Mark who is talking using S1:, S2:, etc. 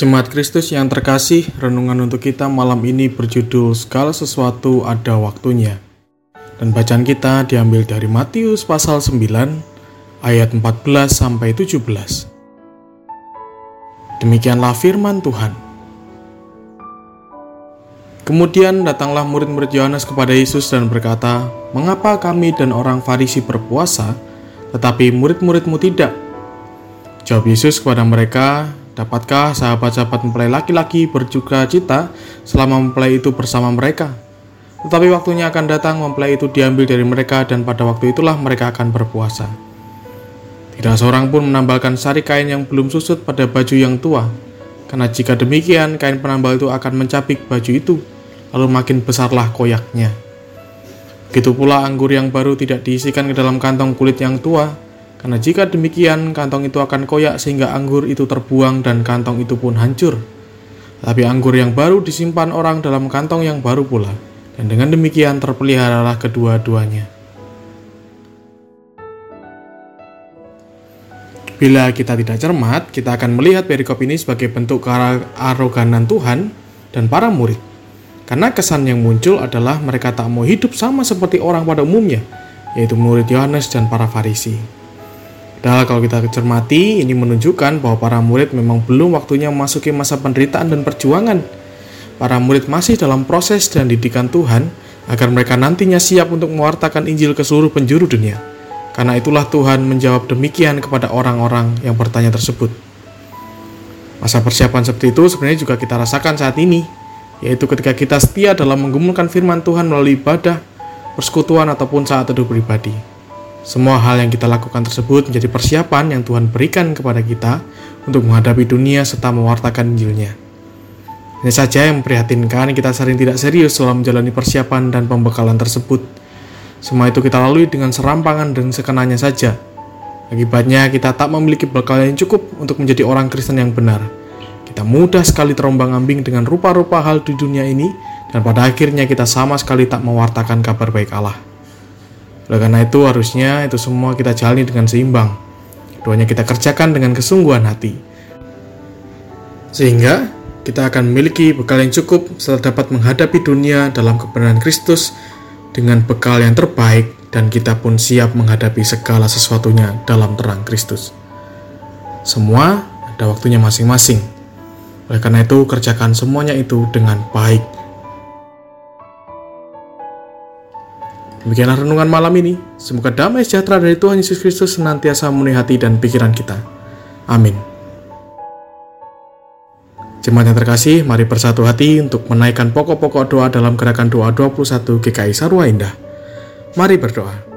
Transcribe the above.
S1: Jemaat Kristus yang terkasih, renungan untuk kita malam ini berjudul Segala Sesuatu Ada Waktunya. Dan bacaan kita diambil dari Matius pasal 9 ayat 14 sampai 17. Demikianlah firman Tuhan. Kemudian datanglah murid-murid Yohanes kepada Yesus dan berkata, "Mengapa kami dan orang Farisi berpuasa, tetapi murid-muridmu tidak?" Jawab Yesus kepada mereka, Dapatkah sahabat-sahabat mempelai laki-laki berjuka cita selama mempelai itu bersama mereka? Tetapi waktunya akan datang mempelai itu diambil dari mereka dan pada waktu itulah mereka akan berpuasa. Tidak seorang pun menambalkan sari kain yang belum susut pada baju yang tua, karena jika demikian kain penambal itu akan mencapik baju itu, lalu makin besarlah koyaknya. Begitu pula anggur yang baru tidak diisikan ke dalam kantong kulit yang tua, karena jika demikian, kantong itu akan koyak sehingga anggur itu terbuang dan kantong itu pun hancur. Tapi anggur yang baru disimpan orang dalam kantong yang baru pula, dan dengan demikian terpeliharalah kedua-duanya. Bila kita tidak cermat, kita akan melihat perikop ini sebagai bentuk kearoganan Tuhan dan para murid. Karena kesan yang muncul adalah mereka tak mau hidup sama seperti orang pada umumnya, yaitu murid Yohanes dan para Farisi. Padahal kalau kita cermati, ini menunjukkan bahwa para murid memang belum waktunya memasuki masa penderitaan dan perjuangan. Para murid masih dalam proses dan didikan Tuhan agar mereka nantinya siap untuk mewartakan Injil ke seluruh penjuru dunia. Karena itulah Tuhan menjawab demikian kepada orang-orang yang bertanya tersebut. Masa persiapan seperti itu sebenarnya juga kita rasakan saat ini, yaitu ketika kita setia dalam menggumulkan firman Tuhan melalui ibadah, persekutuan ataupun saat teduh pribadi. Semua hal yang kita lakukan tersebut menjadi persiapan yang Tuhan berikan kepada kita untuk menghadapi dunia serta mewartakan Injilnya. Ini saja yang memprihatinkan kita sering tidak serius dalam menjalani persiapan dan pembekalan tersebut. Semua itu kita lalui dengan serampangan dan sekenanya saja. Akibatnya kita tak memiliki bekal yang cukup untuk menjadi orang Kristen yang benar. Kita mudah sekali terombang ambing dengan rupa-rupa hal di dunia ini dan pada akhirnya kita sama sekali tak mewartakan kabar baik Allah. Oleh karena itu harusnya itu semua kita jalani dengan seimbang. Keduanya kita kerjakan dengan kesungguhan hati. Sehingga kita akan memiliki bekal yang cukup serta dapat menghadapi dunia dalam kebenaran Kristus dengan bekal yang terbaik dan kita pun siap menghadapi segala sesuatunya dalam terang Kristus. Semua ada waktunya masing-masing. Oleh karena itu, kerjakan semuanya itu dengan baik Demikianlah renungan malam ini. Semoga damai sejahtera dari Tuhan Yesus Kristus senantiasa memenuhi hati dan pikiran kita. Amin. Jemaat yang terkasih, mari bersatu hati untuk menaikkan pokok-pokok doa dalam gerakan doa 21 GKI Sarwa Indah. Mari berdoa.